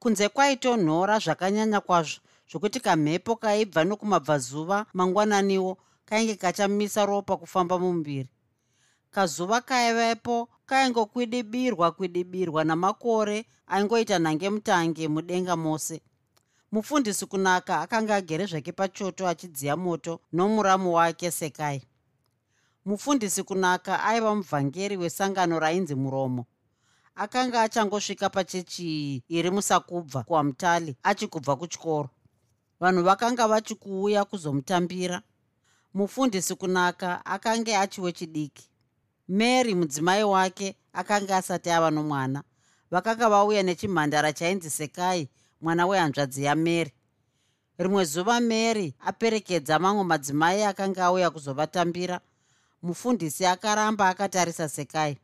kunze kwaitonhora zvakanyanya kwazvo zvokuti kamhepo kaibva nokumabvazuva mangwananiwo kainge kachamisa ropa kufamba mumuviri kazuva kaivepo kaingokwidibirwa kwidibirwa namakore aingoita nhange mutange mudenga mose. Mufundisi kunaka akanga agere zvake pachoto achidziya moto nomuramu wake sekai. Mufundisi kunaka aiva muvhangeri wesangano rainzi muromo akanga achangosvika pachechi iri musakubva kwamutali achikubva kuchikoro. Vanhu vakanga vachikuuya kuzomutambira. Mufundisi kunaka akanga achiwechidiki mary mudzimai wake akanga asati ava nomwana. Vakanga vauya nechimhandara chainzi sekai mwana wehanzvadzi yamary. Rimwe zuva mary aperekedza mamwe madzimai akanga auya kuzovatambira. Mufundisi akaramba akatarisa sekai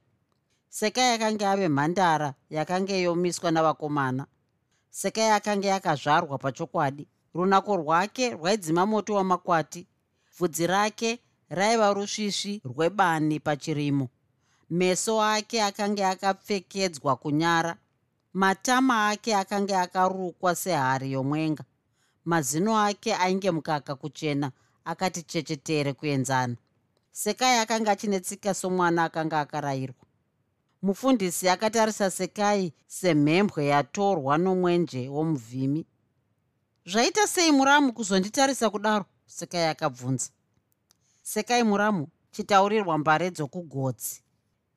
sekai akanga ave mhandara yakanga yomiswa navakomana. Sekai akanga yakazvarwa pachokwadi. Runako rwake rwaidzima moto wamakwati. Bvudzi rake raiva rusvisvi rwebani pachirimo. Meso ake akanga akapfekedzwa kunyara. Matama ake akanga akarukwa sehari yomwenga. Mazino ake ainge mukaka kuchena akati chechetere kuenzana. Sekai akanga achinetsika somwana akanga akarayirwa mufundisi akatarisa sekai semhembwe yatorwa nomwenje womuvhimi. Zvaita sei muramu kuzonditarisa kudaro? Sekai akabvunza. Sekai muramu chitaurirwa mbare dzokugotsi.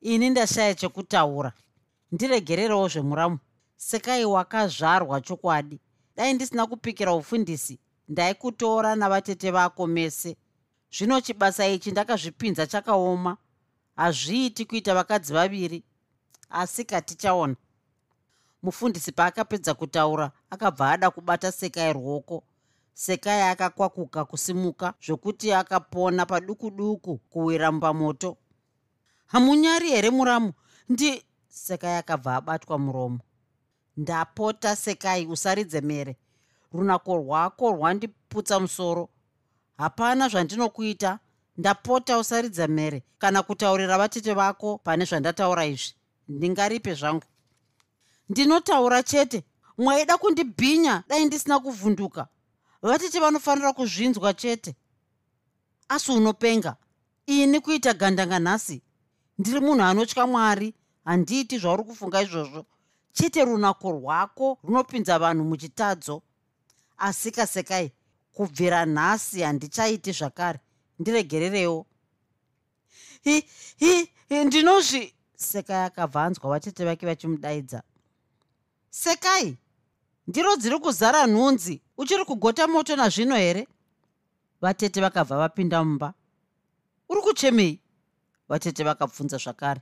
Ini ndashaya chekutaura. Ndiregererewo zvemuramu. Sekai wakazvarwa chokwadi. Dai ndisina kupikira ufundisi. Ndaikutora navatete vako mese. Zvino chibasa ichi ndakazvipinza chakaoma. Hazviiti kuita vakadzi vaviri asi katichaona mufundisi paakapedza kutaura akabva ada kubata sekai ruoko. Sekai akakwakuka kusimuka zvokuti akapona paduku duku kuwira pamoto hamunyari here muramu? Ndi sekai akabva abatwa muromo. Ndapota sekai usaridze mere. Runako rwako rwandiputsa musoro. Hapana zvandinokuita. Ndapota usaridza mere. Kana kutaurira vatete vako pane zvandataura izvi ndingaripe zvangu? Ndinotaura chete mwaida kundibhinya dai ndisina kuvhunduka. Vatete vanofanira kuzvinzwa chete. Asi unopenga ini kuita gandanga nhasi ndiri munhu anotya mwari handiiti zvauri kufunga izvozvo. Chete runako rwako runopinza vanhu muchitadzo. Asikasekai kubvira nhasi handichaiti zvakare ndiregererewo. Hi hi ndinozvi sekai akabva anzwa vatete vake vachimudaidza. Sekai ndiro dziri kuzara nhunzi uchiri kugota moto nazvino here? Vatete vakabva vapinda mumba. Uri kuchemei? Vatete vakabvunza zvakare.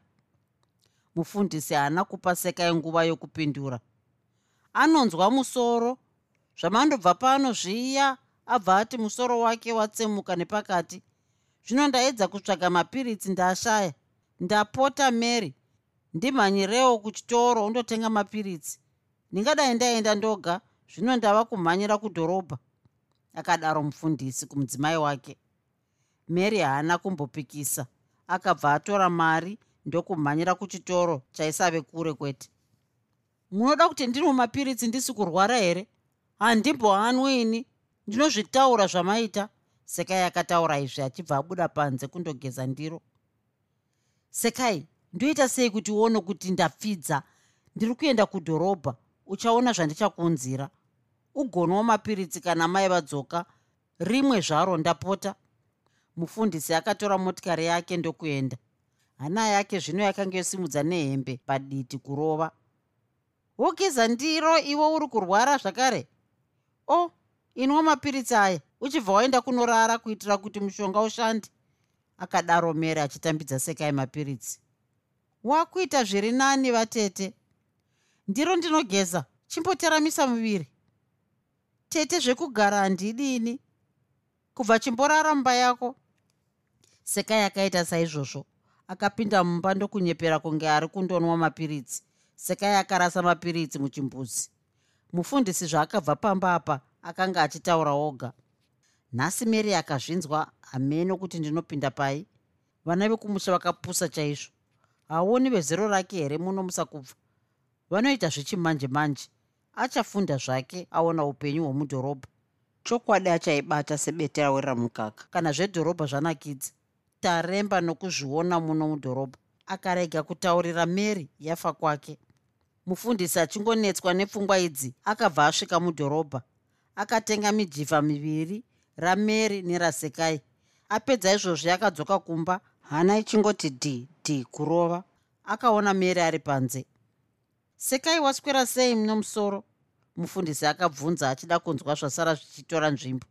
Mufundisi haana kupa sekai nguva yokupindura. Anonzwa musoro zvamandobva pano zviya abva ati musoro wake watsemuka nepakati. Zvino ndaedza kutsvaga mapiritsi ndashaya ndapota mary ndimhanyirewo kuchitoro undotenga mapiritsi. Ndingadai ndaenda ndoga zvino ndava kumhanyira kudhorobha. Akadaro mufundisi kumudzimai wake. Mary haana kumbopikisa akabva atora mari ndokumhanyira kuchitoro chaisave kure kwete. Munoda kuti ndiri mumapiritsi ndisi kurwara here? Handimbohanwi ini. Ndinozvitaura zvamaita. Sekai akataura izvi achibva abuda panze kundogeza ndiro sekai ndoita sei kuti uone kuti ndapfidza? Ndiri kuenda kudhorobha. Uchaona zvandichakuunzira. Ugonwa mapiritsi kana mai vadzoka. Rimwe zvaro ndapota. Mufundisi akatora motikari yake ndokuenda. Hana yake zvino yakanga yosimudza nehembe paditi kurova. Wogeza ndiro iwo uri kurwara zvakare? O oh, inwa mapiritsi aya. Uchibva waenda kunorara kuitira kuti mushonga ushande akadaro mere achitambidza sekai mapiritsi. Wakuita zviri nani vatete? Ndiro ndinogeza chimboteramisa muviri. Tete zvekugara handidini. Kubva chimborara mumba yako. Sekai akaita saizvozvo akapinda mumba ndokunyepera kunge ari kundonwa mapiritsi. Sekai akarasa mapiritsi muchimbuzi. Mufundisi zvaakabva pamba apa akanga achitaura oga nhasi mary akazvinzwa hameno kuti ndinopinda pai. Vana vekumusha vakapusa chaizvo. Hauoni vezero rake here muno musakubva? Vanoita zvechimanje manje achafunda zvake aona upenyu hwomudhorobha. Chokwadi achaibata sebete rawira mukaka kana zvedhorobha zvanakidza taremba nokuzviona muno mudhorobha. Akarega kutaurira mary yafa kwake. Mufundisi achingonetswa nepfungwa idzi akabva asvika mudhorobha. Akatenga mijivha miviri ramary nerasekai apedza izvozvi akadzoka kumba hana ichingoti dhi dhi kurova. Akaona mary ari panze. Sekai waswera sei nomusoro mufundisi akabvunza achida kunzwa zvasara zvichitora nzvimbo.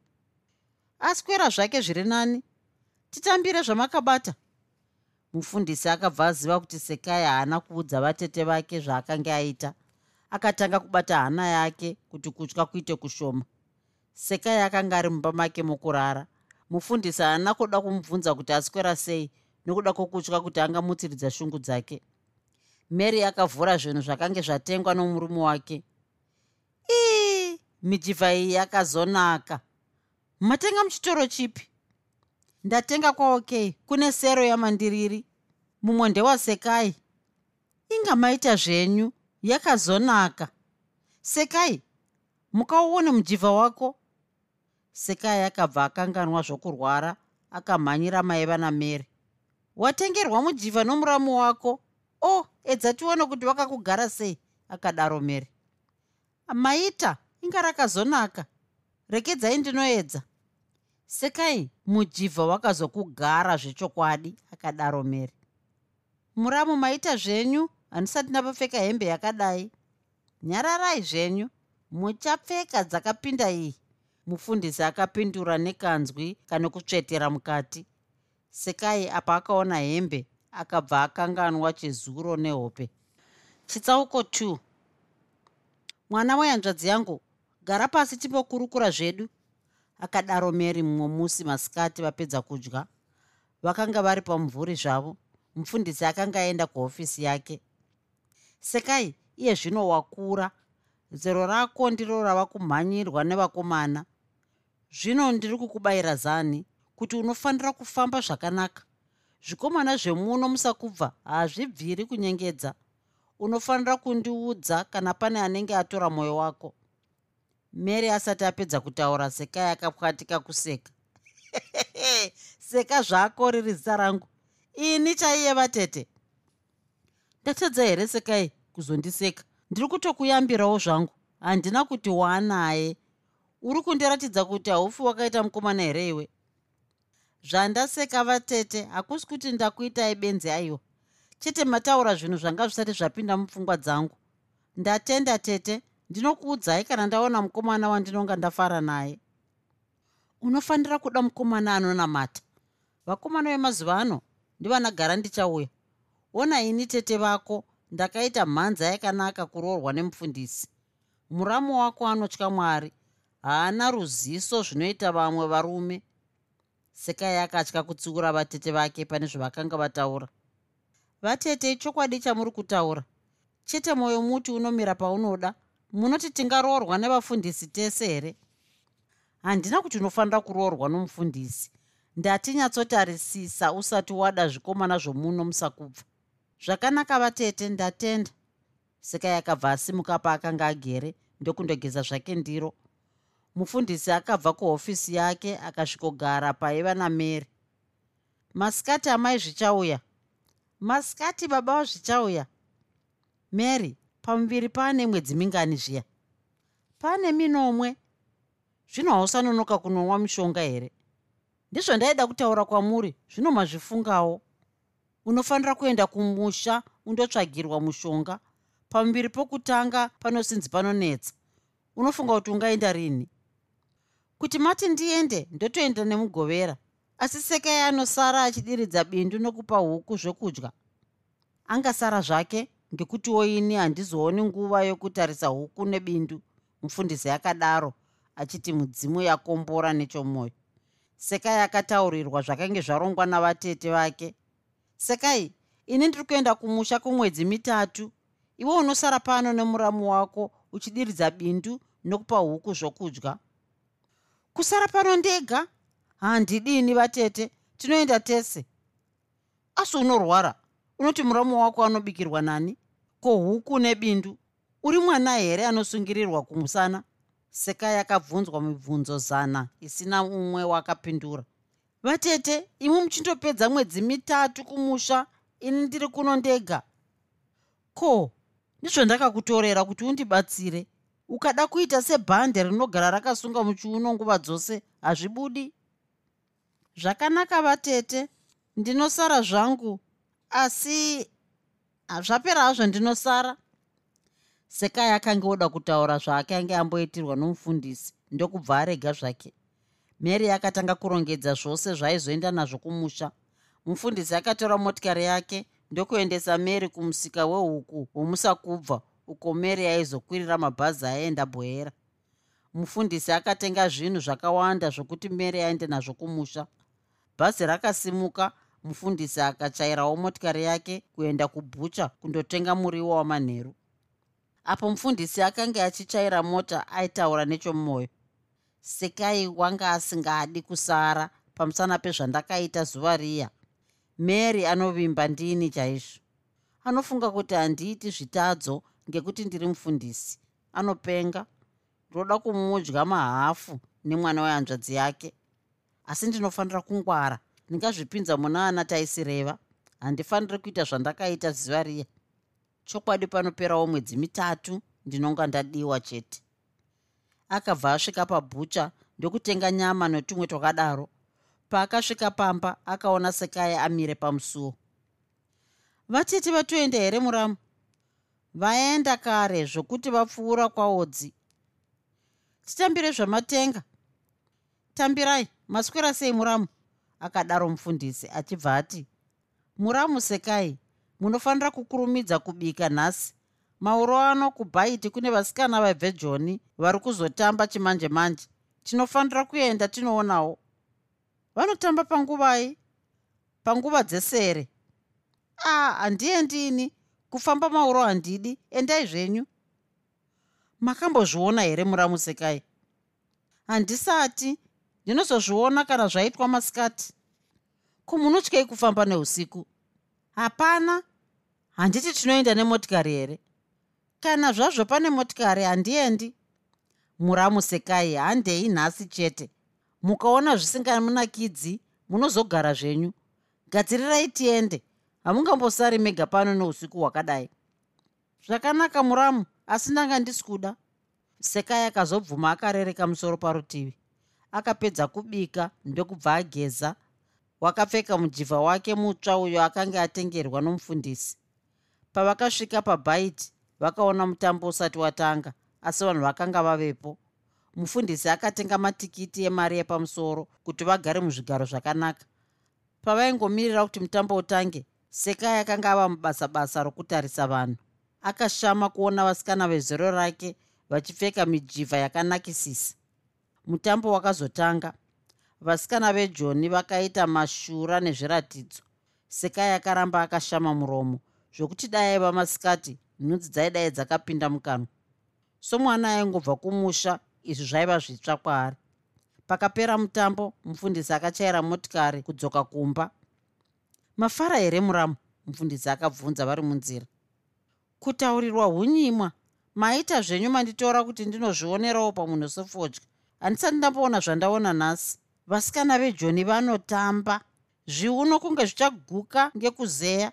Aswera zvake zviri nani? Titambire zvamakabata. Mufundisi akabva aziva kuti sekai haana kuudza vatete vake zvaakanga aita. Akatanga kubata hana yake kuti kutya kuite kushoma sekai akanga ari mumba make mukurara. Mufundisi haana kuda kumubvunza kuti aswera sei nokuda kwokutya kuti angamutsiridza shungu dzake. Mary akavhura zvinhu zvakange zvatengwa nomurume wake. Ii mijivha iyi yakazonaka. Matenga muchitoro chipi? Ndatenga kwaokay kune sero yamandiriri. Mumwe ndewasekai inga maita zvenyu yakazonaka. Sekai mukauone mujivha wako sekai akabva akanganwa zvokurwara akamhanyira maiva namary watengerwa mujivha nomuramu wako? O oh, edza tione kuti wakakugara sei akadaro mary. Maita inga rakazonaka. Rekedzai ndinoedza. Sekai mujivha wakazokugara zvechokwadi akadaro mary. Muramu maita zvenyu handisati ndapopfeka hembe yakadai. Nyararai zvenyu muchapfeka dzakapinda iyi mufundisi akapindura nekanzwi kane kutsvetera mukati. Sekai apa akaona hembe akabva akanganwa chezuro nehope. Chitsauko 2 mwana wehanzvadzi yangu gara pasi timbokurukura zvedu. Akadaro mary mumwe musi masikati vapedza kudya. Vakanga vari pamumvuri zvavo. Mufundisi akanga aenda kuhofisi yake. Sekai iye zvino wakura. Zero rako ndiro rava kumhanyirwa nevakomana zvino ndiri kukubayira zani kuti unofanira kufamba zvakanaka. Zvikomana zvemuno musakubva hazvibviri kunyengedza. Unofanira kundiudza kana pane anenge atora mwoyo wako. Mary asati apedza kutaura sekai akapwatika kuseka. Seka zvako riri zita rangu. Ini chaiye vatete? Ndatadza here sekai kuzondiseka? Ndiri kutokuyambirawo zvangu. Handina kuti waanaye uri kundiratidza kuti haufi wakaita mukomana here iwe? Zvandaseka vatete hakusi kuti ndakuitai benzi aiwa chete mataura zvinhu zvanga zvisati zvapinda mupfungwa dzangu. Ndatenda tete. Ndinokuudzai kana ndaona mukomana wandinonga ndafara naye. Unofanira kuda mukomana anonamata. Vakomana vemazuva ano ndivanagara ndichauya ona ini tete vako ndakaita mhanza yakanaka kuroorwa nemufundisi. Muramu wako anotya mwari haana ruziso zvinoita vamwe varume. Sekai akatya kutsiura vatete vake pane zvavakanga vataura. Vatete chokwadi chamuri kutaura? Chete mwoyo muti unomira paunoda. Munoti tingaroorwa nevafundisi tese here? Handina kuti unofanira kuroorwa nomufundisi. Ndatinyatsotarisisa usati wada zvikomana zvomuno musakubva. Zvakanaka vatete ndatenda. Sekai akabva asimuka paakanga agere ndokundogeza zvake ndiro mufundisi akabva kuhofisi yake akasvikogara paiva namary masikati amai zvichauya. Masikati baba wazvichauya mary pamuviri paane mwedzi mingani zviya. Pane minomwe. Zvino hausanonoka kunonwa mishonga here? Ndizvo ndaida kutaura kwamuri zvino mazvifungawo. Unofanira kuenda kumusha undotsvagirwa mushonga. Pamuviri pokutanga panosinzi panonetsa unofunga kuti ungaenda rini kuti mati ndiende ndotoenda nemugovera. Asi sekai anosara achidiridza bindu nokupa huku zvekudya angasara zvake ngekutiwo ini handizooni nguva yokutarisa huku nebindu mufundisi akadaro achiti mudzimu yakombora nechomwoyo sekai akataurirwa zvakange zvarongwa navatete vake. Sekai ini ndiri kuenda kumusha kwemwedzi mitatu. Iwe unosara pano nemuramu wako uchidiridza bindu nokupa huku zvokudya kusara pano ndega? Handidini vatete tinoenda tese. Asi unorwara unoti muramu wako anobikirwa nani? Ko huku nebindu? Uri mwana here anosungirirwa kumusana? Sekai akabvunzwa mibvunzo zana isina umwe wakapindura. Vatete imi muchindopedza mwedzi mitatu kumusha ini ndiri kuno ndega. Ko ndizvandakakutorera kuti undibatsire ukada kuita sebhande rinogara rakasunga muchiuno nguva dzose hazvibudi. Zvakanaka vatete ndinosara zvangu asi zvapera hazvo ndinosara. Sekai akanga oda kutaura zvaakange amboitirwa nomufundisi ndokubva arega zvake. Mary akatanga kurongedza zvose zvaizoenda nazvo kumusha. Mufundisi akatora motikari yake ndokuendesa mary kumusika wehuku womusakubva uko mary aizokwirira mabhazi aenda bwera. Mufundisi akatenga zvinhu zvakawanda zvokuti mary aende nazvo kumusha. Bhazi rakasimuka mufundisi akachairawo motikari yake kuenda kubhucha kundotenga muriwo wamanheru. Apo mufundisi akanga achichaira mota aitaura nechomwoyo. Sekai wanga asingadi kusara pamusana pezvandakaita zuva riya. Mary anovimba ndini chaizvo. Anofunga kuti handiiti zvitadzo ngekuti ndiri mufundisi. Anopenga ndoda kumudya mahafu nemwana wehanzvadzi yake. Asi ndinofanira kungwara ndingazvipinza muna ana taisireva. Handifaniri kuita zvandakaita ziva riya. Chokwadi panoperawo mwedzi mitatu ndinonga ndadiwa chete. Akabva asvika pabhucha ndokutenga nyama netumwe twakadaro. Paakasvika pamba akaona sekai amire pamusuwo vatete vatoenda here muramu vaenda kare zvokuti vapfuura kwaodzi. Titambire zvamatenga. Tambirai maswera sei muramu? Akadaro mufundisi achibva ati muramu sekai munofanira kukurumidza kubika nhasi. Mauro ano kubhaiti kune vasikana vabvejoni vari kuzotamba chimanje manje tinofanira kuenda tinoonawo. Vanotamba panguvai panguva dzesere. A ah, handiendini kufamba mauro handidi endai zvenyu. Makambozviona here muramusekai handisati ndinozozviona kana zvaitwa masikati. Kumunotyei kufamba neusiku? Hapana. Handiti tinoenda nemotikari here? Kana zvazvo pane motikari handiendi. Muramusekai handei nhasi chete. Mukaona zvisingamunakidzi munozogara zvenyu. Gadzirirai tiende hamungambosari mega pano neusiku hwakadai. Zvakanaka muramu asi ndanga ndisi kuda. Sekai akazobvuma akarereka musoro parutivi. Akapedza kubika ndokubva ageza. Wakapfeka mujivha wake mutsva uyo akanga atengerwa nomufundisi. Pavakasvika pabhaiti vakaona mutambo usati watanga asi vanhu vakanga vavepo. Mufundisi akatenga matikiti emari yepamusoro kuti vagare muzvigaro zvakanaka. Pavaingomirira kuti mutambo utange sekai akanga ava mubasa basa rokutarisa vanhu. Akashama kuona vasikana vezero rake vachipfeka mijivha yakanakisisa. Mutambo wakazotanga. Vasikana vejoni vakaita mashura nezviratidzo. Sekai akaramba akashama muromo zvokuti dai aiva masikati nhunzi dzaidai dzakapinda mukanwa. Somwana aingobva kumusha izvi zvaiva zvitsva kwaari. Pakapera mutambo mufundisi akachaira motikari kudzoka kumba mafara here muramu? Mufundisi akabvunza vari munzira. Kutaurirwa hunyimwa. Maita zvenyu manditora kuti ndinozvionerawo pamunhu sefodya handisati ndamboona zvandaona nhasi. Vasikana vejoni vanotamba. Zviuno kunge zvichaguka ngekuzeya.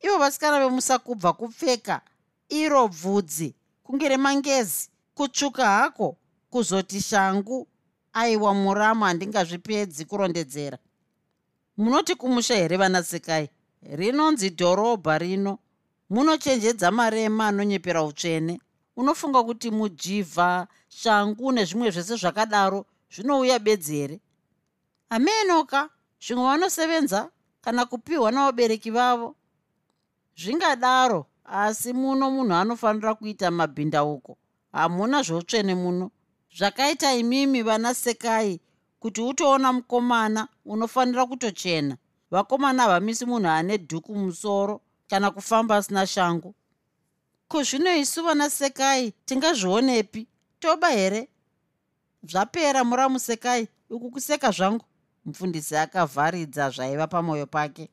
Ivo vasikana vemusakubva kupfeka iro bvudzi kunge remangezi. Kutsvuka hako kuzoti shangu. Aiwa muramu handingazvipedzi kurondedzera munoti kumusha here vanasekai? Rinonzi dhorobha rino. Munochenjedza marema anonyepera utsvene. Unofunga kuti mujivha shangu nezvimwe zvese zvakadaro zvinouya bedzi here? Hamenoka zvimwe vanosevenza kana kupiwa navabereki vavo. Zvingadaro asi muno munhu anofanira kuita mabhindauko. Hamuna zveutsvene muno. Zvakaita imimi vana sekai kuti utoona mukomana unofanira kutochena. Vakomana havamisi munhu ane dhuku musoro kana kufamba asina shangu. Ko zvino isu vana sekai tingazvionepi? Toba here? Zvapera muramusekai uku kuseka zvangu. Mufundisi akavharidza zvaiva pamwoyo pake.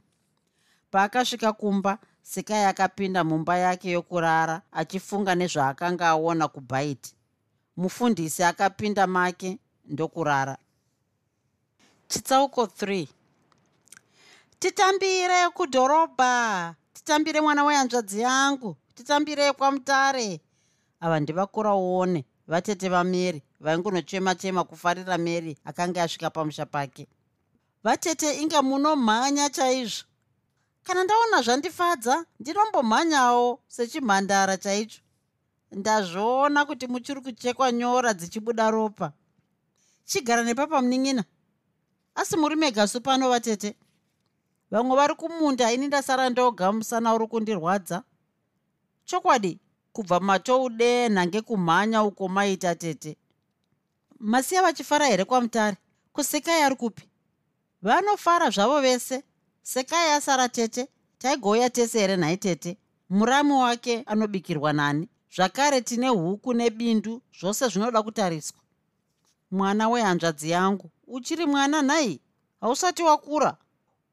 Paakasvika kumba sekai akapinda mumba yake yokurara achifunga nezvaakanga aona kubhaiti mufundisi akapinda make ndokurara chitsauko 3 titambire kudhorobha titambire mwana wehanzvadzi yangu titambire kwamutare. Ava ndivakura uone vatete vamary vaingunochema chema kufarira mary akanga asvika pamusha pake. Vatete inga munomhanya chaizvo. Kana ndaona zvandifadza ndinombomhanyawo sechimhandara chaicho ndazviona kuti muchiri kuchekwa nyora dzichibuda ropa. Chigara nepapa munin'ina asi muri megasu pano vatete. Vamwe vari kumunda ini ndasara ndoga musana uri kundirwadza chokwadi kubva matoude nhange kumhanya uko maita tete. Masiya vachifara here kwamutare? Kusekai ari kupi? Vanofara zvavo vese. Sekai asara tete taigouya tese here nhai tete? Murami wake anobikirwa nani? Zvakare tine huku nebindu zvose zvinoda kutariswa. Mwana wehanzvadzi yangu uchiri mwana nhai? Hausati wakura.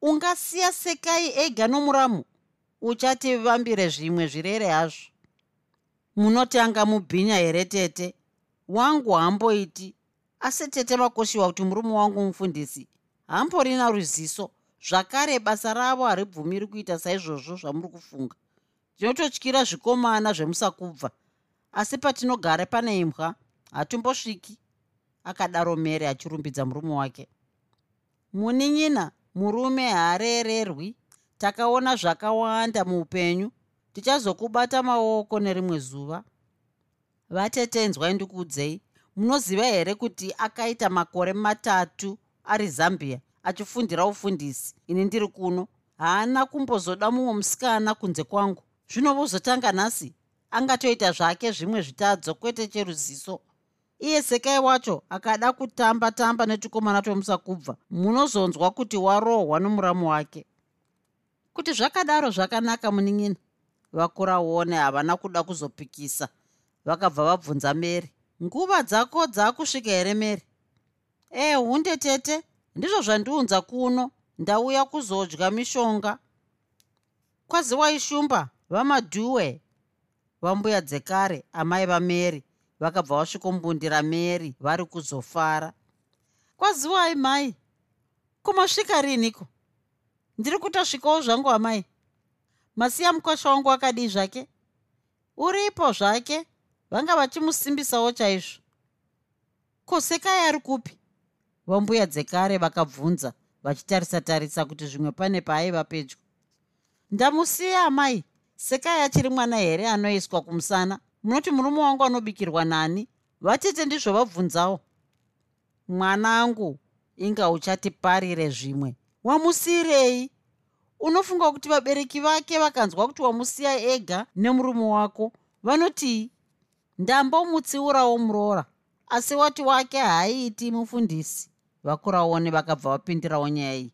Ungasiya sekai ega nomuramu uchativambire zvimwe zvirere hazvo. Munotanga mubhinya here tete? Wangu hamboiti. Asi tete makoshiwa kuti murume wangu mufundisi hamborina ruziso. Zvakare basa ravo haribvumiri kuita saizvozvo zvamuri kufunga. Ndinototyira zvikomana zvemusakubva. Asi patinogara pane imbwa hatumbosviki akadaro mere achirumbidza murume wake. Muninyina murume haarererwi. Takaona zvakawanda muupenyu. Tichazokubata maoko nerimwe zuva. Vatetenzwai ndikuudzei. Munoziva here kuti akaita makore matatu ari zambia achifundira ufundisi? Ini ndiri kuno. Haana kumbozoda mumwe musikana kunze kwangu. Zvino vozotanga nhasi? Angatoita zvake zvimwe zvitadzo kwete cheruziso iye sekai wacho akada kutamba tamba netukomana twemusakubva munozonzwa kuti warohwa nomuramu wake. Kuti zvakadaro zvakanaka munin'ina vakuraone havana kuda kuzopikisa. Vakabva vabvunza mary nguva dzako dzaakusvika here mary? E hunde tete. Ndizvo zvandiunza kuno. Ndauya kuzodya mishonga. Kwaziwaishumba vamadhuwe vambuya dzekare amai vamary vakabva vasvikombundira mary vari kuzofara. Kwaziwai mai kumasvika riniko? Ndiri kutosvikawo zvangu amai. Masiya mukosha wangu akadii zvake? Uripo zvake? Vanga vachimusimbisawo chaizvo. Kosekai ari kupi? Vambuya dzekare vakabvunza vachitarisa-tarisa kuti zvimwe pane paaiva pedyo. Ndamusiya amai sekai achiri mwana here anoiswa kumusana munoti murume wangu anobikirwa nani? Vatete ndizvo vabvunzawo. Mwana angu inga uchatiparire zvimwe. Wamusiyirei unofunga kuti vabereki vake vakanzwa kuti wamusiya ega nemurume wako? Vanotii ndambomutsiurawo muroora. Asi wati wake haaiti mufundisi. Vakuraone vakabva vapindirawo nyaya iyi.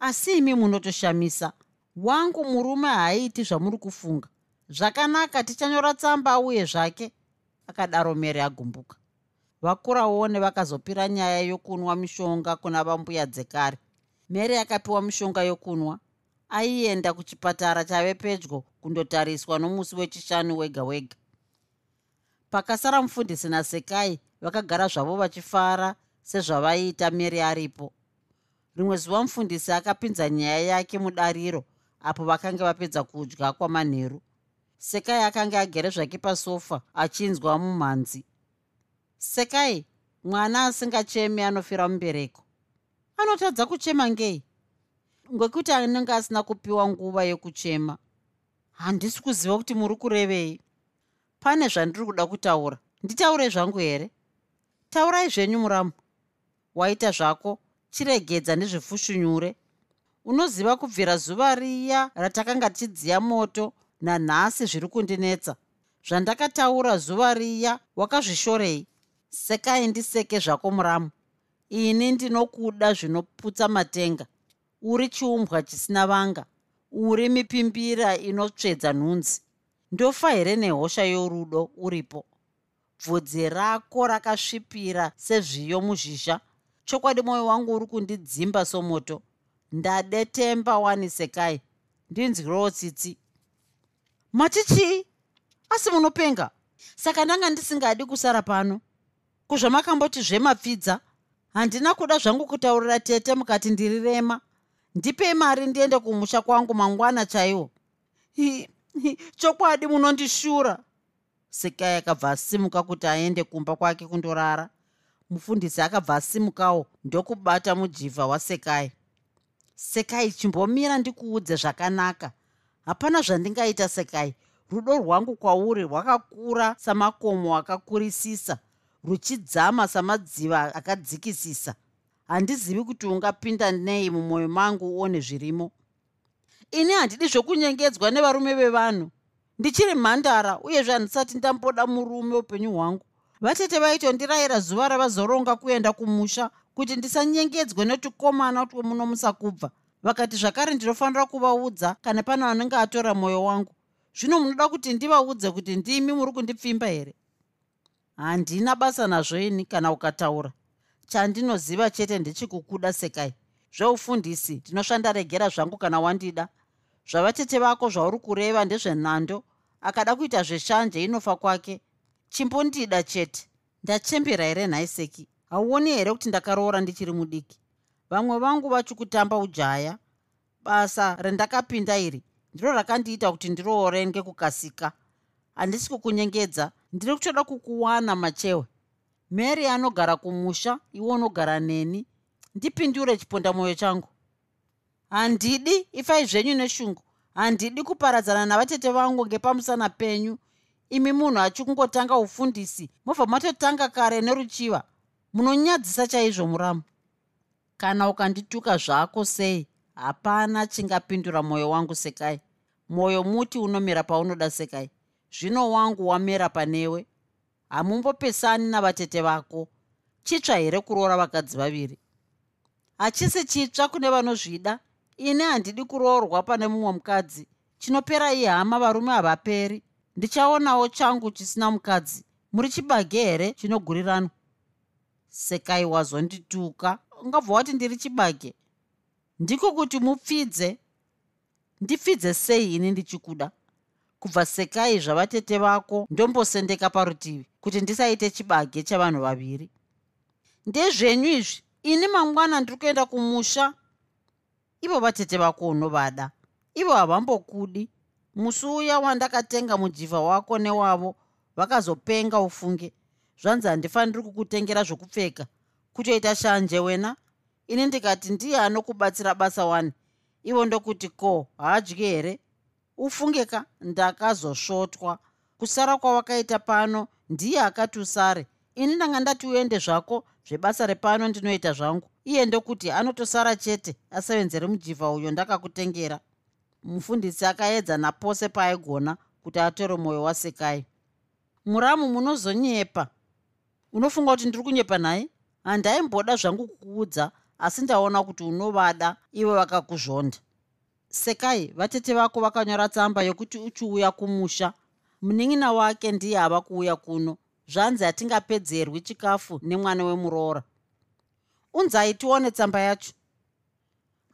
Asi imi munotoshamisa. Wangu murume haaiti zvamuri kufunga zvakanaka tichanyora tsamba uye zvake. Akadaro mere agumbuka. Vakuraone vakazopira nyaya yokunwa mishonga kuna vambuya dzekare. Mere akapiwa mishonga yokunwa. Aienda kuchipatara chave pedyo kundotariswa nomusi wechishanu wega wega. Pakasara mufundisi nasekai vakagara zvavo vachifara sezvavaiita mary aripo. Rimwe zuva mufundisi akapinza nyaya yake mudariro apo vakanga vapedza kudya kwamanheru sekai akanga agere zvake pasofa achinzwa mumhanzi sekai mwana asingachemi anofira mubereko. Anotadza kuchema ngei? Ngekuti anenge asina kupiwa nguva yokuchema. Handisi kuziva kuti muri kurevei. Pane zvandiri kuda kutaura. Nditaure zvangu here? Taurai zvenyu muramu. Waita zvako chiregedza nezvefushunyure unoziva kubvira zuva riya ratakanga tichidziya moto nanhasi zviri kundinetsa. Zvandakataura zuva riya wakazvishorei sekai ndiseke zvako muramu. Ini ndinokuda zvinoputsa matenga. Uri chiumbwa chisina vanga. Uri mipimbira inotsvedza nhunzi. Ndofa here nehosha yorudo uripo? Bvudzi rako rakasvipira sezviyo muzhizha. Chokwadi mwoyo wangu uri kundidzimba somoto. Ndadetemba wani sekai. Ndinzwirewo tsitsi matichii asi munopenga. Saka ndanga ndisingadi kusara pano. Kuzvamakamboti zvemapfidza handina kuda zvangu kutaurira tete mukati ndiri rema. Ndipei mari ndiende kumusha kwangu mangwana chaiwo. Chokwadi munondishura. Sekai akabva asimuka kuti aende kumba kwake kundorara. Mufundisi akabva asimukawo ndokubata mujivha wasekai sekai chimbomira ndikuudze zvakanaka hapana zvandingaita sekai. Rudo rwangu kwauri rwakakura samakomo akakurisisa ruchidzama samadziva akadzikisisa. Handizivi kuti ungapinda nei mumwoyo mangu uone zvirimo. Ini handidi zvokunyengedzwa nevarume vevanhu. Ndichiri mhandara uyezve handisati ndamboda murume upenyu hwangu. Vatete vaitondirayira zuva ravazoronga kuenda kumusha kuti ndisanyengedzwe netukomana twomunomusa kubva vakati zvakare ndinofanira kuvaudza kana pana vanenge atora mwoyo wangu. Zvino munoda kuti ndivaudze kuti ndimi muri kundipfimba here? Handina basa nazvo ini kana ukataura. Chandinoziva chete ndechikukuda sekai. Zveufundisi ndinosvandaregera zvangu kana wandida. Zvavatete vako zvauri kureva ndezvenhando. Akada kuita zveshanje inofa kwake. Chimbondida chete. Ndachembera here nhaiseki hauoni here kuti ndakaroora ndichiri mudiki vamwe vangu vachikutamba ujaya. Basa rendakapinda iri ndiro rakandiita kuti ndiroore ngekukasika. Handisi kukunyengedza ndiri kutoda kukuwana machewe. Mary anogara kumusha iwe unogara neni. Ndipindure chipondamwoyo changu. Handidi ifai zvenyu neshungu. Handidi kuparadzana navatete vangu ngepamusana penyu. Imi munhu achikungotanga ufundisi mobva matotanga kare neruchiva. Munonyadzisa chaizvo muramu kana ukandituka zvako sei? Hapana chingapindura mwoyo wangu sekai. Mwoyo muti unomera paunoda sekai. Zvino wangu wamera panewe. Hamumbopesani navatete vako. Chitsva here kuroora vakadzi vaviri? Hachisi chitsva kune vanozvida? Ini handidi kuroorwa pane mumwe mukadzi. Chinopera ihama varume havaperi. Ndichaonawo changu chisina mukadzi. Muri chibage here chinoguriranwa sekai wazondituka ungabva wati ndiri chibage. Ndiko kuti mupfidze. Ndipfidze sei ini ndichikuda? Kubva sekai zvavatete vako ndombosendeka parutivi kuti ndisaite chibage chavanhu vaviri. Ndezvenyu izvi ini mangwana ndiri kuenda kumusha. Ivo vatete vako unovada. Ivo havambokudi. Musi uya wandakatenga mujivha wako newavo vakazopenga ufunge. Zvanzi handifaniri kukutengera zvokupfeka kutoita shanje wena? Ini ndikati ndiye anokubatsira basa wani. Ivo ndokuti ko haadyi here? Ufungeka ndakazosvotwa kusara kwawakaita pano ndiye akati usare ini ndanga ndati uende zvako zvebasa repano ndinoita zvangu. Iye ndokuti anotosara chete asevenzere mujivha uyo ndakakutengera. Mufundisi akaedza napose paaigona kuti atore mwoyo wasekai muramu munozonyepa. Unofunga kuti ndiri kunyepa nhaye handaimboda zvangu kukuudza asi ndaona kuti unovada ivo vakakuzvonda. Sekai vatete vako vakanyora tsamba yokuti uchiuya kumusha. Munin'ina wake ndiye ava kuuya kuno. Zvanzi hatingapedzerwi chikafu nemwana wemuroora. Unzai tione tsamba yacho.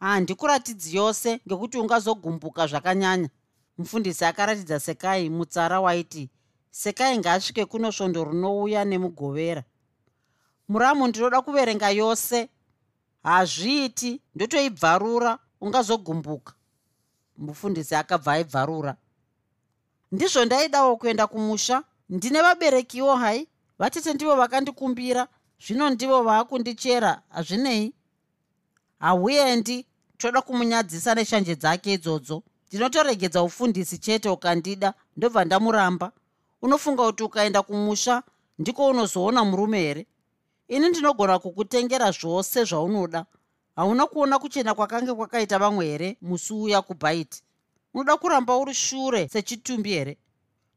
Handikuratidzi yose ngekuti ungazogumbuka zvakanyanya. Mufundisi akaratidza sekai mutsara waiti sekai ngaasvike kuno svondo runouya nemugovera muramu ndinoda kuverenga yose. Hazviiti ndotoibvarura ungazogumbuka. Mufundisi akabva aibvarura. Ndizvo ndaidawo kuenda kumusha. Ndine vaberekiwo hai? Vatete ndivo vakandikumbira. Zvino ndivo vaakundichera hazvinei? Hauendi. Toda kumunyadzisa neshanje dzake idzodzo. Ndinotoregedza ufundisi chete ukandida ndobva ndamuramba. Unofunga kuti ukaenda kumusha ndiko unozoona murume here ini ndinogona kukutengera zvose zvaunoda. Hauna kuona kuchena kwakange kwakaita vamwe here? Musi uya kubhaiti unoda kuramba uri shure sechitumbi here?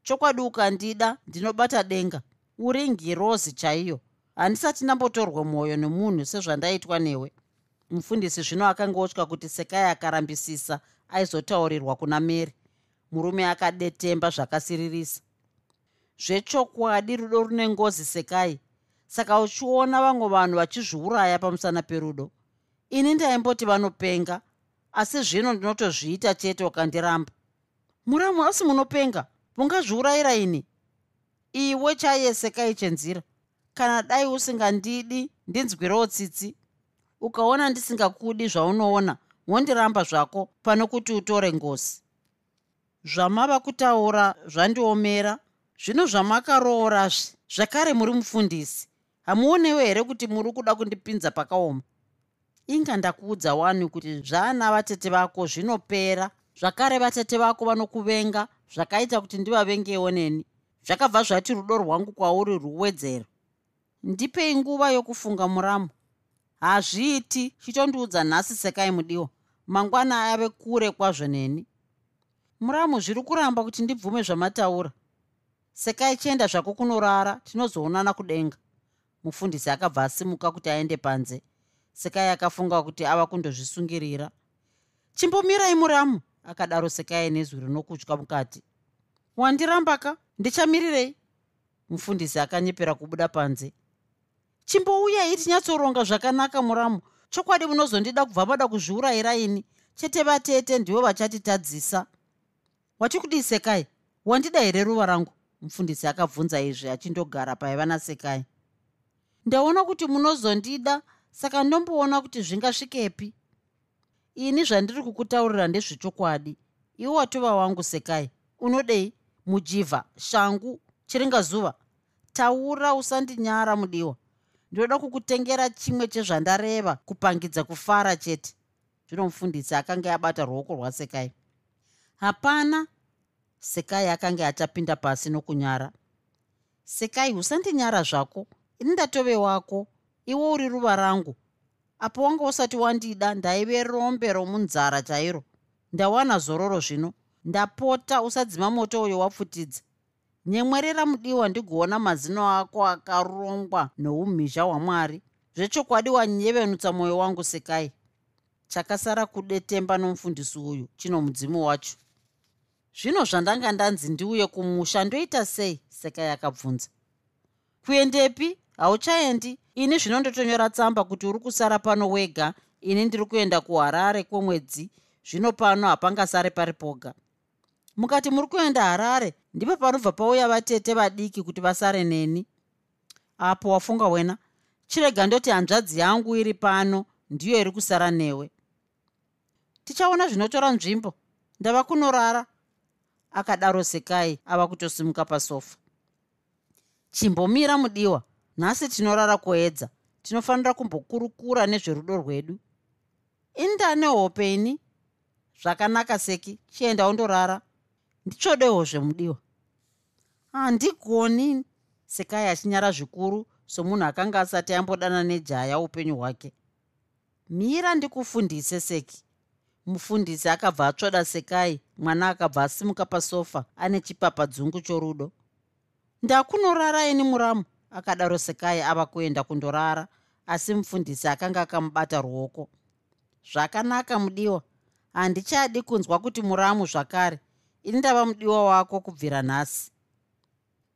Chokwadi ukandida ndinobata denga. Uri ngirozi chaiyo. Handisati ndambotorwa mwoyo nemunhu sezvandaitwa newe. Mufundisi zvino akanga otya kuti sekai akarambisisa aizotaurirwa kuna mary. Murume akadetemba zvakasiririsa. Zvechokwadi rudo rune ngozi sekai saka uchiona vamwe vanhu vachizviuraya pamusana perudo. Ini ndaimboti vanopenga asi zvino ndinotozviita chete ukandiramba. Muramu asi munopenga mungazviurayira ini? Iwe chaiye sekai chenzira. Kana dai usingandidi ndinzwirewo tsitsi ukaona ndisingakudi zvaunoona wondiramba zvako pano kuti utore ngozi. Zvamava kutaura zvandiomera zvino zvamakaroorazve zvakare muri mufundisi hamuonewo here kuti muri kuda kundipinza pakaoma? Inga ndakuudza wani kuti zvaana vatete vako zvinopera zvakare vatete vako vanokuvenga zvakaita kuti ndivavengewo neni. Zvakabva zvati rudo rwangu kwauri ruwedzero ndipei nguva yokufunga muramo. Hazviiti chitondiudza nhasi sekai mudiwa. Mangwana ave kure kwazvo neni. Muramu zviri kuramba kuti ndibvume zvamataura. Sekai chienda zvako kunorara tinozoonana kudenga mufundisi akabva asimuka kuti aende panze. Sekai akafunga kuti ava kundozvisungirira. Chimbomirai muramu akadaro sekai nezwi rinokutya mukati. Wandirambaka ndichamirirei mufundisi akanyepera kubuda panze. Chimbouyai tinyatsoronga zvakanaka muramu. Chokwadi munozondida kubva mada kuzviurayira ini. Chete vatete ndivo vachatitadzisa wachikudii sekai? Wandida here ruva rangu? mufundisi akabvunza izvi achindogara paiva nasekai ndaona kuti munozondida saka ndomboona kuti zvingasvikepi. Ini zvandiri kukutaurira ndezvechokwadi. Iwe watova wangu sekai unodei? Mujivha shangu chiringazuva? Taura usandinyara mudiwa. Ndinoda kukutengera chimwe chezvandareva kupangidza kufara chete. Zvino mufundisi akanga abata ruoko rwasekai hapana sekai akanga achapinda pasi nokunyara. Sekai usandinyara zvako ini ndatove wako. Iwe uri ruva rangu. Apo wanga usati wandida ndaive rombe romunzara chairo. Ndawana zororo zvino. Ndapota usadzima moto uyo wapfutidza nyemwerera mudiwa ndigoona mazino ako akarongwa noumhizha hwamwari. Zvechokwadi wanyevenutsa mwoyo wangu sekai. Chakasara kudetemba nomufundisi uyu chino mudzimu wacho. Zvino zvandanga ndanzi ndiuye kumusha ndoita sei? Sekai akabvunza. Kuendepi hauchaendi ini zvino ndotonyora tsamba kuti uri kusara pano wega. Ini ndiri kuenda kuharare kwemwedzi. Zvino pano hapangasare pari poga. Mukati muri kuenda harare ndipo panobva pauya vatete vadiki kuti vasare neni. Apo wafunga wena? Chirega ndoti hanzvadzi yangu iri pano ndiyo iri kusara newe. Tichaona zvinotora nzvimbo. Ndava kunorara. Akadaro sekai ava kutosimuka pasofa. Chimbomira mudiwa nhasi tinorara kuedza tinofanira kumbokurukura nezverudo rwedu. Indane hope ini? Zvakanaka seki chienda undorara. Ndichodewo zvemudiwa handigoni sekai achinyara zvikuru somunhu akanga asati ambodana nejaya upenyu hwake. Mira ndikufundise seki. Mufundisi akabva atsvoda sekai mwana akabva asimuka pasofa ane chipapadzungu chorudo. Ndakunorara ini muramu akadaro sekai ava kuenda kundorara asi mufundisi akanga akamubata ruoko. Zvakanaka mudiwa. Handichadi kunzwa kuti muramu zvakare. Ini ndava mudiwa wako kubvira nhasi.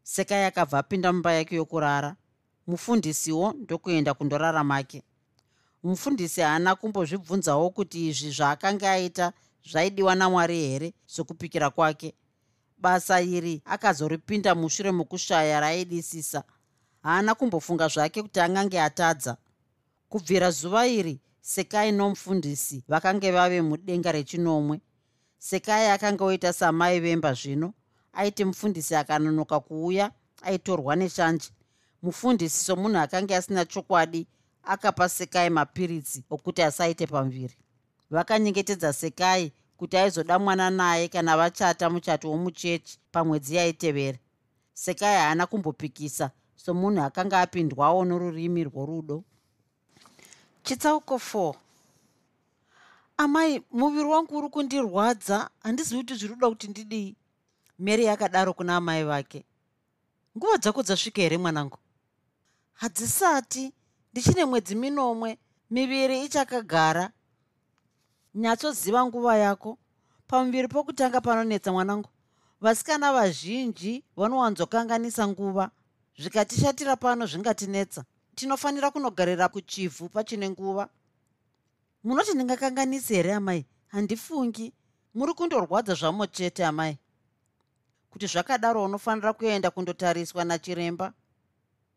Sekai akabva apinda mumba yake yokurara. Mufundisiwo ndokuenda kundorara make. Mufundisi haana kumbozvibvunzawo kuti izvi zvaakanga aita zvaidiwa namwari here sokupikira kwake. Basa iri akazoripinda mushure mokushaya raaidisisa haana kumbofunga zvake kuti angange atadza. Kubvira zuva iri sekai nomufundisi vakange vave mudenga rechinomwe. Sekai akanga oita samai vemba zvino aiti mufundisi akanonoka kuuya aitorwa neshanje mufundisi somunhu akanga asina chokwadi akapa sekai mapiritsi okuti asaite pamuviri vakanyengetedza sekai kuti aizoda mwana naye kana vachata muchato womuchechi pamwedzi yaitevera. Sekai haana kumbopikisa somunhu akanga apindwawo norurimi rworudo. Chitsauko 4 amai muviri wangu uri kundirwadza handizivi kuti zviri kuda kuti ndidii. Mary akadaro kuna amai vake. Nguva dzako dzasvika here mwanangu? Hadzisati ndichine mwedzi minomwe miviri ichakagara. Nyatsoziva nguva yako. Pamuviri pokutanga panonetsa mwanangu. Vasikana vazhinji vanowanzokanganisa nguva zvikatishatira pano zvingatinetsa. Tinofanira kunogarira kuchivhu pachine nguva. Munoti ndingakanganisi here amai? Handifungi. Muri kundorwadza zvamo chete amai. Kuti zvakadaro unofanira kuenda kundotariswa nachiremba.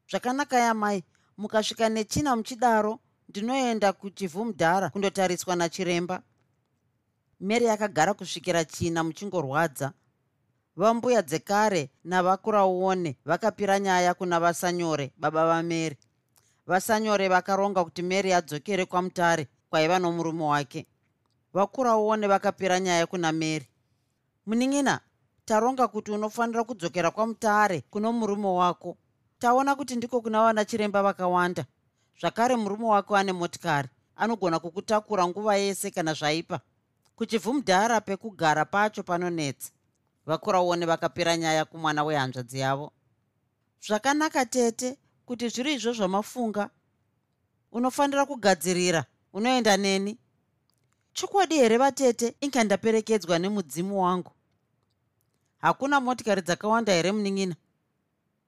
Zvakanaka yamai mukasvika nechina muchidaro ndinoenda kuchivhu mudhara kundotariswa nachiremba. Mary akagara kusvikira china muchingorwadza vambuya dzekare navakuraone vakapira nyaya kuna vasanyore baba vamary vasanyore vakaronga kuti mary adzokere kwamutare kwaiva nomurume wake. Vakuraone vakapira nyaya kuna mary. Munin'ina taronga kuti unofanira kudzokera kwamutare kuno murume wako. Taona kuti ndiko kuna vana chiremba vakawanda. Zvakare murume wako ane motikari anogona kukutakura nguva yese kana zvaipa. Kuchivhumudhara pekugara pacho panonetsa vakuraone vakapira nyaya kumwana wehanzvadzi yavo zvakanaka tete kuti zviri izvo zvamafunga unofanira kugadzirira unoenda neni. Chokwadi here vatete inga ndaperekedzwa nemudzimu wangu? Hakuna motikari dzakawanda here munin'ina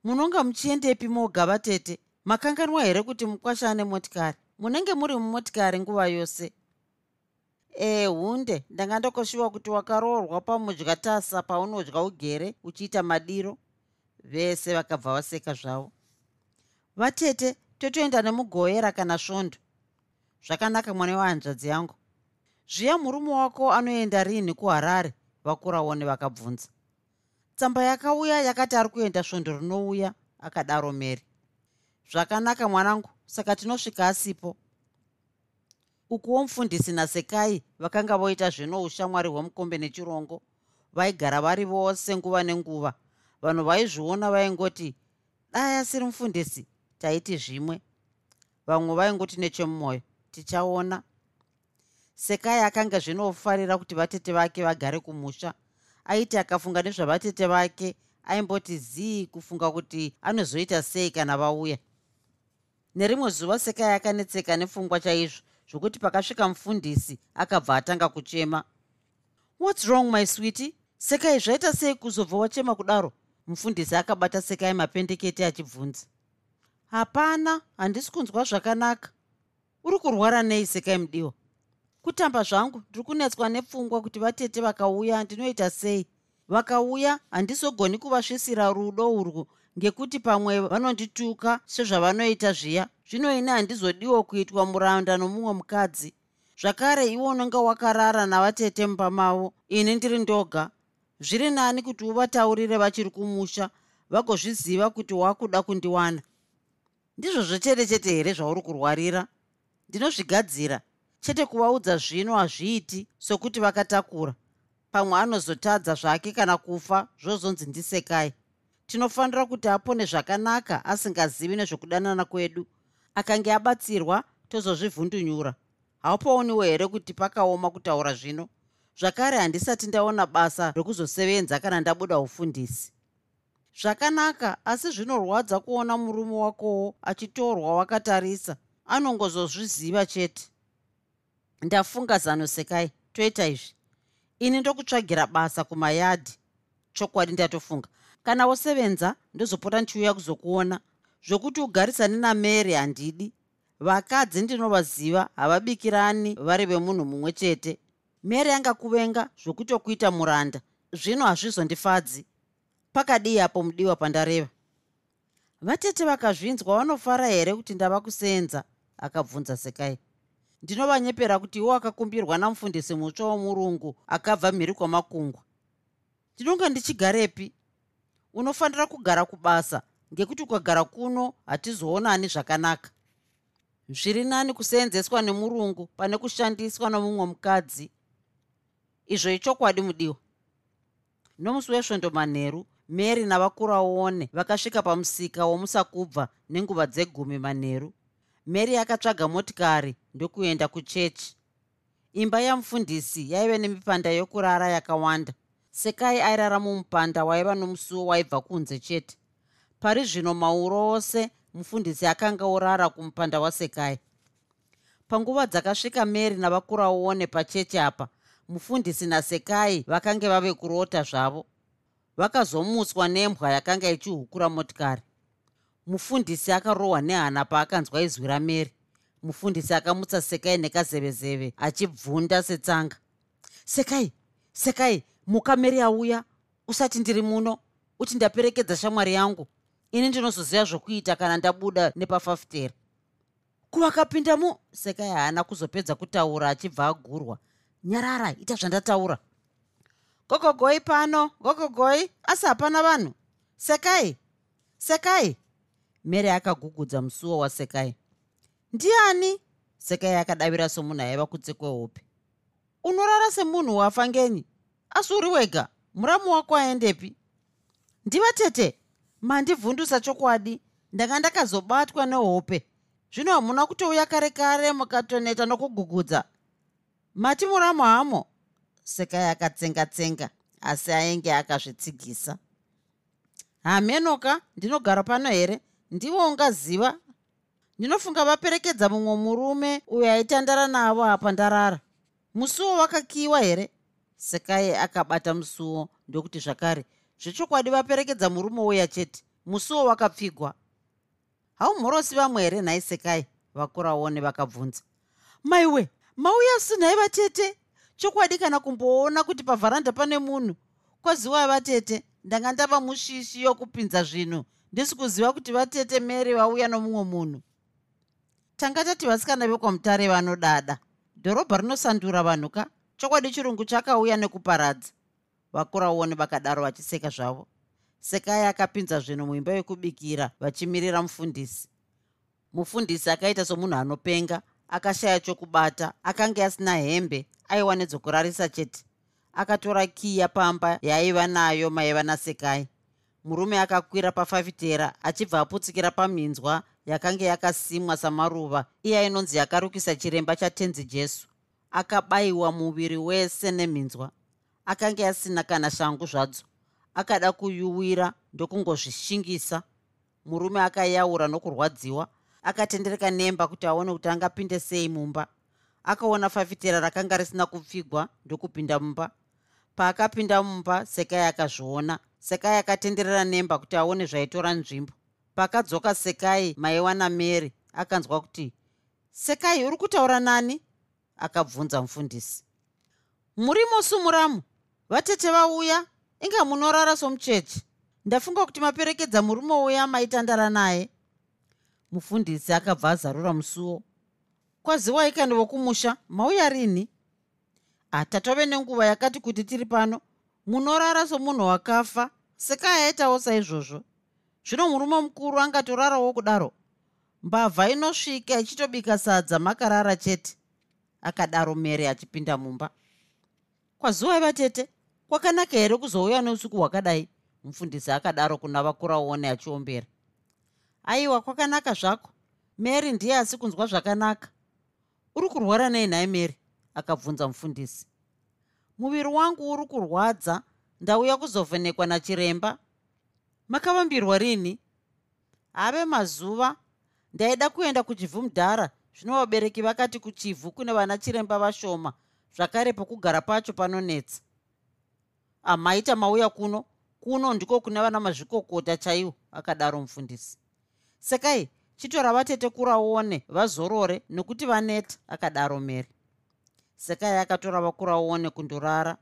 munonga muchiendepi moga vatete makanganwa here kuti mukwasha ane motikari? Munenge muri mumotikari nguva yose e hunde. Ndanga ndokoshiwa kuti wakaroorwa pamudyatasa paunodya ugere uchiita madiro. Vese vakabva vaseka zvavo. Vatete totoenda nemugoera kana svondo. Zvakanaka mwana wehanzvadzi yangu. Zviya murume wako anoenda rini kuharare vakuraone vakabvunza tsamba yakauya yakati ari kuenda svondo rinouya akadaro mary. Zvakanaka mwanangu saka tinosvika asipo ukuwo mufundisi nasekai vakanga voita zvino ushamwari hwemukombe nechirongo. Vaigara vari vose nguva nenguva. Vanhu vaizviona vaingoti dai asiri mufundisi taiti zvimwe. Vamwe vaingoti nechemumwoyo tichaona. Sekai akanga zvinofarira kuti vatete vake vagare kumusha. Aiti akafunga nezvavatete vake aimboti zii kufunga kuti anozoita sei kana vauya. Nerimwe zuva sekai akanetseka nepfungwa chaizvo zvokuti pakasvika mufundisi akabva atanga kuchema. Whats wrong my switi sekai zvaita sei kuzobva wachema kudaro? Mufundisi akabata sekai mapendeketi achibvunza. Hapana handisi kunzwa zvakanaka. Uri kurwara nei sekai mudiwa kutamba zvangu ndiri kunetswa nepfungwa kuti vatete vakauya ndinoita sei? Vakauya handizogoni kuvasvisira rudo urwu ngekuti pamwe vanondituka sezvavanoita zviya zvino ini handizodiwo kuitwa muranda nomumwe mukadzi. Zvakare iwo unenge wakarara navatete mumba mavo ini ndiri ndoga. Zviri nani kuti uvataurire vachiri kumusha vagozviziva kuti wakuda kundiwana. Ndizvo zvechete chete here zvauri kurwarira? Ndinozvigadzira. Chete kuvaudza zvino hazviiti sokuti vakatakura. Pamwe anozotadza zvake kana kufa zvozonzi ndisekai tinofanira kuti apone zvakanaka asingazivi nezvokudanana kwedu. Akange abatsirwa tozozvivhundunyura. Haupaoniwo here kuti pakaoma kutaura zvino? Zvakare handisati ndaona basa rokuzosevenza kana ndabuda ufundisi. Zvakanaka asi zvinorwadza kuona murume wakowo achitorwa wakatarisa. Anongozozviziva chete. Ndafunga zano sekai toita izvi. Ini ndokutsvagira basa kumayadhi. Chokwadi ndatofunga kana wosevenza ndozopota ndichiuya kuzokuona. Zvokuti ugarisane namary handidi. Vakadzi ndinovaziva havabikirani vari vemunhu mumwe chete. Mary angakuvenga zvokutokuita muranda. Zvino hazvizondifadzi. Pakadii apo mudiwa pandareva? Vatete vakazvinzwa vanofara here kuti ndava kuseenza akabvunza sekai. Ndinovanyepera kuti iwo akakumbirwa namufundisi mutsva womurungu akabva mhiri kwamakungwa ndinonga ndichigarepi unofanira kugara kubasa ngekuti ukagara kuno hatizoonani zvakanaka. Zviri nani kuseenzeswa nemurungu pane kushandiswa nomumwe mukadzi. Izvo ichokwadi mudiwa nomusi wesvondo manheru mary navakuraone vakasvika pamusika womusakubva nenguva dzegumi manheru mary akatsvaga motikari ndokuenda kuchechi. Imba yamufundisi yaive nemipanda yokurara yakawanda sekai airara mumupanda waiva nomusuwo waibva kunze chete. Pari zvino mauro ose mufundisi akanga orara kumupanda wasekai. Panguva dzakasvika mary navakuraone pachechi apa mufundisi nasekai vakange vave kurota zvavo. Vakazomuswa nembwa yakanga ichihukura motikari. Mufundisi akarohwa nehana paakanzwa izwi ramary. Mufundisi akamutsa sekai nekazevezeve achibvunda setsanga. Sekai sekai mukameri auya usati ndiri muno uti ndaperekedza shamwari yangu. Ini ndinozoziva zvokuita kana ndabuda nepafafitera. Kuvakapinda mu sekai haana kuzopedza kutaura achibva agurwa. Nyarara ita zvandataura. Gogogoi pano gogogoi asi hapana vanhu. Sekai sekai. Mary akagugudza musuwo wasekai ndiani? Sekai akadavira somunhu aiva kutse kwehope unorara semunhu wafa ngenyi asi uri wega muramu wako aendepi. Ndiva tete mandivhundusa chokwadi ndanga ndakazobatwa nehope. Zvino hamuna kutouya kare kare mukatoneta nokugugudza. Mati muramu hamo? Sekai akatsenga-tsenga asi ainge akazvitsigisa. Hamenoka ndinogara pano here? Ndivo ungaziva? Ndinofunga vaperekedza mumwe murume uyo aitandara navo apa ndarara. Musuwo wakakiwa here sekai akabata musuwo ndokuti zvakare. Zvechokwadi vaperekedza murume uya chete. Musuwo wakapfigwa. Haumhorosi vamwe here nhai sekai? Vakuraone vakabvunza maiwe mauya sinhai vatete? Chokwadi kana kumboona kuti pavharanda pane munhu? Kwaziwa vatete ndanga ndava mushishi yokupinza zvinhu. Ndisi kuziva kuti vatete mary vauya nomumwe munhu. Tanga tati vasikana vekwamutare vanodada. Dhorobha rinosandura vanhu ka chokwadi chirungu chakauya nekuparadza. Vakuraoni vakadaro vachiseka zvavo. Sekai akapinza zvinhu muimba yekubikira vachimirira mufundisi. Mufundisi akaita somunhu anopenga akashaya chokubata akanga asina hembe aiwa nedzokurarisa chete. Akatora kiya pamba yaaiva nayo maiva nasekai murume akakwira pafafitera achibva aputsikira paminzwa yakanga yakasimwa samaruva iye ainonzi yakarukisa chiremba chatenzi jesu akabayiwa muviri wese neminzwa. Akanga asina kana shangu zvadzo. Akada kuyuwira ndokungozvishingisa. Murume akayaura nokurwadziwa. Akatendereka nemba kuti aone kuti angapinde sei mumba. Akaona fafitera rakanga risina kupfigwa ndokupinda mumba. Paakapinda mumba sekai akazviona. Sekai akatenderera nemba kuti aone zvaitora nzvimbo. Pakadzoka sekai maiwa namary akanzwa kuti sekai uri kutaura nani akabvunza mufundisi. Muri mosumuramu vatete vauya inga munorara somuchechi. Ndafunga kuti maperekedza murume uya maitandara naye. Mufundisi akabva azarura musuwo. Kwaziwai kandi vokumusha mauya rini? Hatatove nenguva yakati kuti tiri pano munorara somunhu wakafa sekai aitawo saizvozvo. Zvino murume mukuru angatorarawo kudaro. Mbavha inosvika ichitobika sadza makarara chete akadaro mere achipinda mumba. Kwazuva vatete kwakanaka here kuzouya neusiku hwakadai? Mufundisi akadaro kuna vakuraone achiombera. Aiwa kwakanaka zvako. Mary ndiye asi kunzwa zvakanaka. Uri kurwara nei nhai mary? Akabvunza mufundisi. Muviri wangu uri kurwadza ndauya kuzovhenekwa nachiremba. Makavambirwa rini? Have mazuva ndaida kuenda kuchivhumudhara zvino vabereki vakati kuchivhu kune vana chiremba vashoma zvakare pokugara pacho panonetsa. Amaita mauya kuno? Kuno ndiko kuna vana mazvikokota chaiwo akadaro mufundisi. Sekai chitora vatete kuraone vazorore nokuti vaneta akadaro mary. Sekai akatora vakuraone kundorara.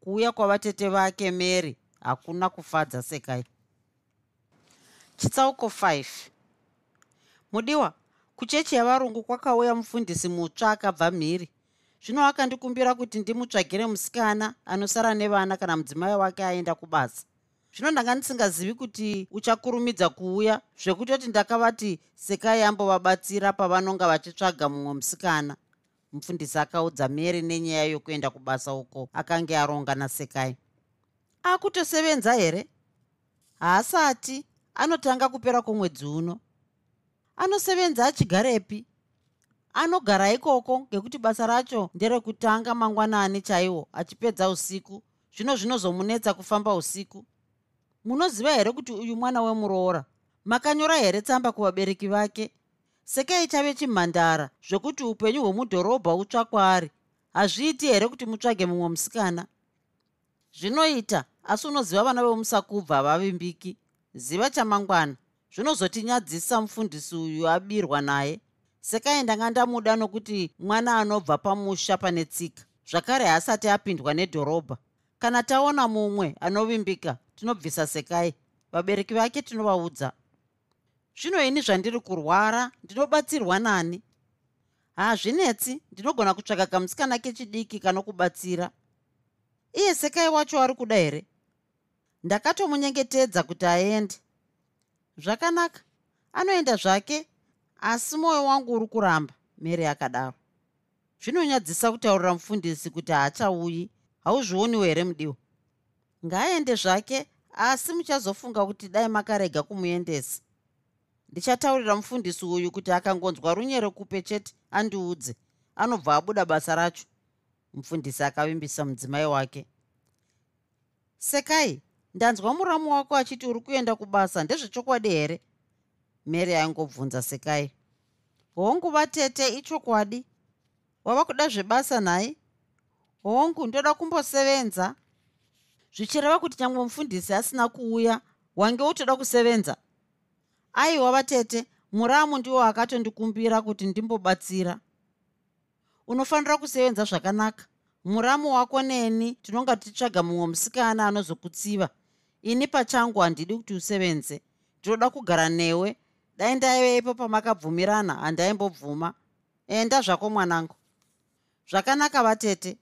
Kuuya kwavatete vake mary hakuna kufadza sekai. Chitsauko 5 mudiwa kuchechi yavarungu kwakauya mufundisi mutsva akabva mhiri. Zvino akandikumbira kuti ndimutsvagire musikana anosara nevana kana mudzimai wake aenda kubasa. Zvino ndanga ndisingazivi kuti uchakurumidza kuuya zvekutoti ndakavati sekai ambovabatsira pavanonga vachitsvaga mumwe musikana. Mufundisi akaudza mary nenyaya yokuenda kubasa uko akange aronga nasekai. Akutosevenza here? Haasati. Anotanga kupera kwomwedzi uno anosevenza achigarepi. Anogara ikoko ngekuti basa racho nderekutanga mangwanani chaiwo achipedza usiku. Zvino zvinozomunetsa kufamba usiku. Munoziva here kuti uyu mwana wemuroora? Makanyora here tsamba kuvabereki vake? Sekai chave chimhandara zvokuti upenyu hwemudhorobha utsvakwa ari hazviiti here kuti mutsvage mumwe musikana? Zvinoita asi unoziva vana vemusakubva havavimbiki. Ziva chamangwana zvinozotinyadzisa mufundisi uyu abirwa naye. Sekai ndanga ndamuda nokuti mwana anobva pamusha pane tsika zvakare haasati apindwa nedhorobha. Kana taona mumwe anovimbika tinobvisa sekai. Vabereki vake tinovaudza. Zvino ini zvandiri kurwara ndinobatsirwa nani? Hazvinetsi ndinogona kutsvaka kamusikana kechidiki kanokubatsira. Iye sekai wacho ari kuda here? Ndakatomunyengetedza kuti aende zvakanaka. Anoenda zvake asi mwoyo wangu uri kuramba mary akadaro zvinonyadzisa kutaurira mufundisi kuti haachauyi hauzvioniwo here mudiwa ngaaende zvake asi muchazofunga kuti dai makarega kumuendesa. Ndichataurira mufundisi uyu kuti akangonzwa runyere kupe chete andiudze. Anobva abuda basa racho. Mufundisi akavimbisa mudzimai wake. Sekai ndanzwa muramu wako achiti uri kuenda kubasa ndezvechokwadi here? Mary aingobvunza sekai. Hongu vatete ichokwadi? Wava kuda zvebasa nhai hongu ndoda kumbosevenza? Zvichireva kuti nyange mufundisi asina kuuya wange utoda kusevenza? Aiwa vatete muramu ndiwo akatondikumbira kuti ndimbobatsira. Unofanira kusevenza zvakanaka. Muramu wako neni tinonga tichitsvaga mumwe musikana anozokutsiva ini pachangu handidi kuti usevenze. Ndinoda kugara newe. Dai ndaivepo pamakabvumirana handaimbobvuma enda zvako mwanangu. Zvakanaka vatete.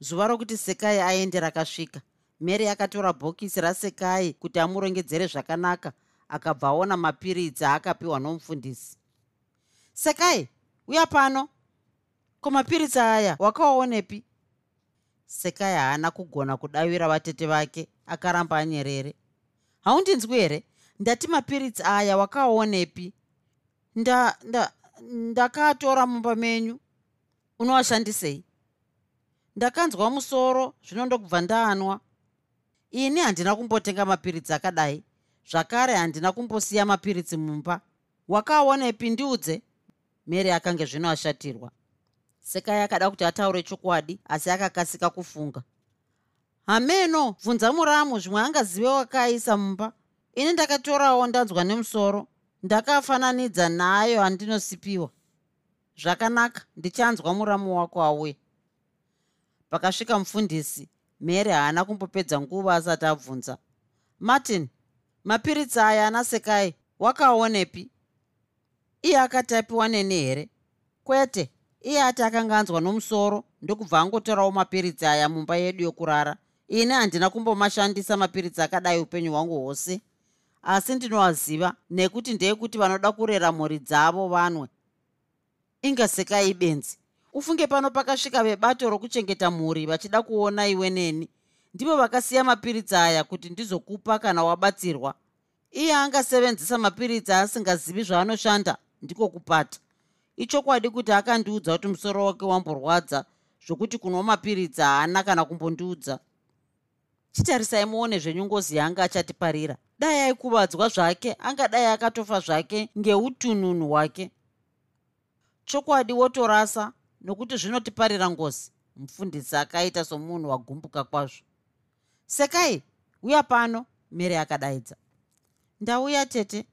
Zuva rokuti sekai aende rakasvika mary akatora bhokisi rasekai kuti amurongedzere zvakanaka akabva aona mapiritsi aakapiwa nomufundisi. Sekai uya pano. Ko mapiritsi aya wakawaonepi sekai haana kugona kudavira vatete vake akaramba anyerere. Haundinzwi here? Ndati mapiritsi aya wakawaonepi nda nda ndakaatora mumba menyu. Unoashandisei? Ndakanzwa musoro zvino ndokubva ndaanwa ini handina kumbotenga mapiritsi akadai. Zvakare handina kumbosiya mapiritsi mumba. Wakaonepi ndiudze? Mary akange zvino ashatirwa sekai akada kuti ataure chokwadi asi akakasika kufunga hameno bvunza muramu zvimwe angazive wakaaisa mumba. Ini ndakatorawo ndanzwa nemusoro. Ndakafananidza nayo handinosipiwa zvakanaka ndichanzwa muramu wako auye. Pakasvika mufundisi mary haana kumbopedza nguva asati abvunza. Martin mapiritsi aya anasekai wakaonepi? Iye akati apiwa neni here? Kwete iye ati akanga anzwa nomusoro ndokubva angotorawo mapiritsi aya mumba yedu yokurara ini handina kumbomashandisa mapiritsi akadai upenyu hwangu hwose. Asi ndinoaziva nekuti ndeyekuti vanoda kurera mhuri dzavo vanwe. Ingasekai benzi. Ufunge pano pakasvika vebato rokuchengeta mhuri vachida kuona iwe neni. Ndivo vakasiya mapiritsi aya kuti ndizokupa kana wabatsirwa. Iye angasevenzisa mapiritsi aasingazivi zvaanoshanda ndiko kupata. Ichokwadi kuti akandiudza kuti musoro wake wamborwadza zvokuti kunwa mapiritsi haana kana kumbondiudza chitarisai muone zvenyungozi yanga achatiparira. Dai aikuvadzwa zvake angadai akatofa zvake ngeutununu hwake. Chokwadi wotorasa nokuti zvinotiparira ngozi mufundisi akaita somunhu wagumbuka kwazvo. Sekai uya pano mary akadaidza. Ndauya tete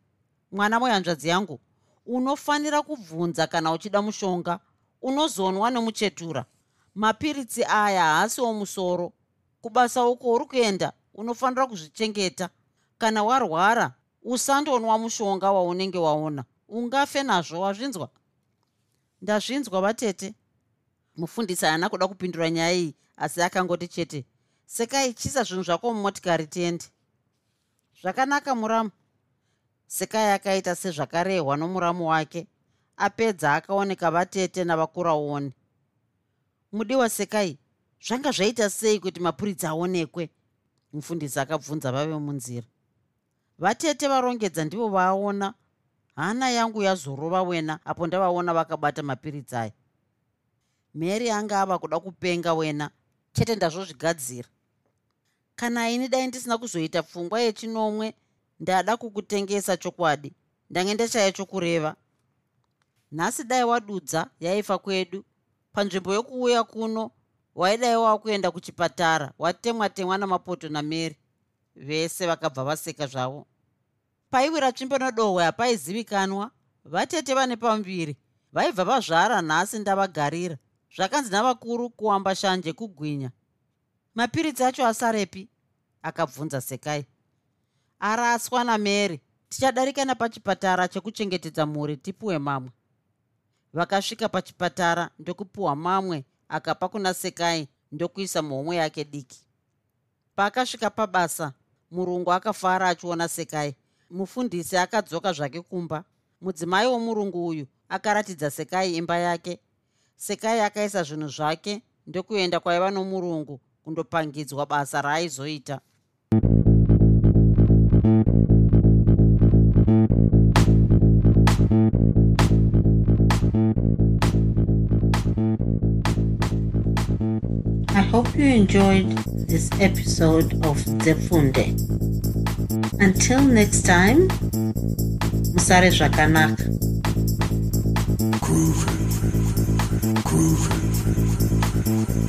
mwana muhanzvadzi yangu unofanira kubvunza kana uchida mushonga unozonwa nemuchetura mapiritsi aya haasiwo musoro kubasa uko uri kuenda unofanira kuzvichengeta. Kana warwara usandonwa mushonga waunenge waona. Ungafe nazvo wazvinzwa. Ndazvinzwa vatete. Mufundisi haana kuda kupindura nyaya iyi asi akangoti chete sekai chisa zvinhu zvako mumotikari tiende. Zvakanaka muramu. Sekai akaita sezvakarehwa nomuramu wake apedza akaoneka vatete navakuraoni mudiwa sekai zvanga zvaita sei kuti mapuritsi aonekwe? Mufundisi akabvunza vave munzira. Vatete varongedza ndivo vaaona. Hana yangu yazorova wena apo ndavaona vakabata mapiritsi aya. Mary anga ava kuda kupenga wena. Chete ndazvozvigadzira. Kana ini dai ndisina kuzoita pfungwa yechinomwe ndada kukutengesa chokwadi. Ndange ndachaya chokureva. Nhasi dai wadudza yaifa kwedu. Panzvimbo yokuuya kuno waidai wakuenda kuchipatara watemwa temwa namapoto nameri. Vese vakabva vaseka zvavo. Paiwira tsvimbo nodohwe hapaizivikanwa vatete vane pamuviri vaibva vazvara nhasi ndavagarira. Zvakanzi navakuru kuwamba shanje kugwinya. Mapiritsi acho asarepi akabvunza sekai. Araswa namary tichadarika napachipatara chekuchengetedza mhuri tipiwe mamwe. Vakasvika pachipatara ndokupiwa mamwe akapa kuna sekai ndokuisa muhomwe yake diki. Paakasvika pabasa murungu akafara achiona sekai. Mufundisi akadzoka zvake kumba. Mudzimai womurungu uyu akaratidza sekai imba yake. Sekai akaisa zvinhu zvake ndokuenda kwaiva nomurungu kundopangidzwa basa raaizoita hope you enjoyed this episode of Zefunde. Until next time, Musare Zvakanaka. Groovy. Groovy.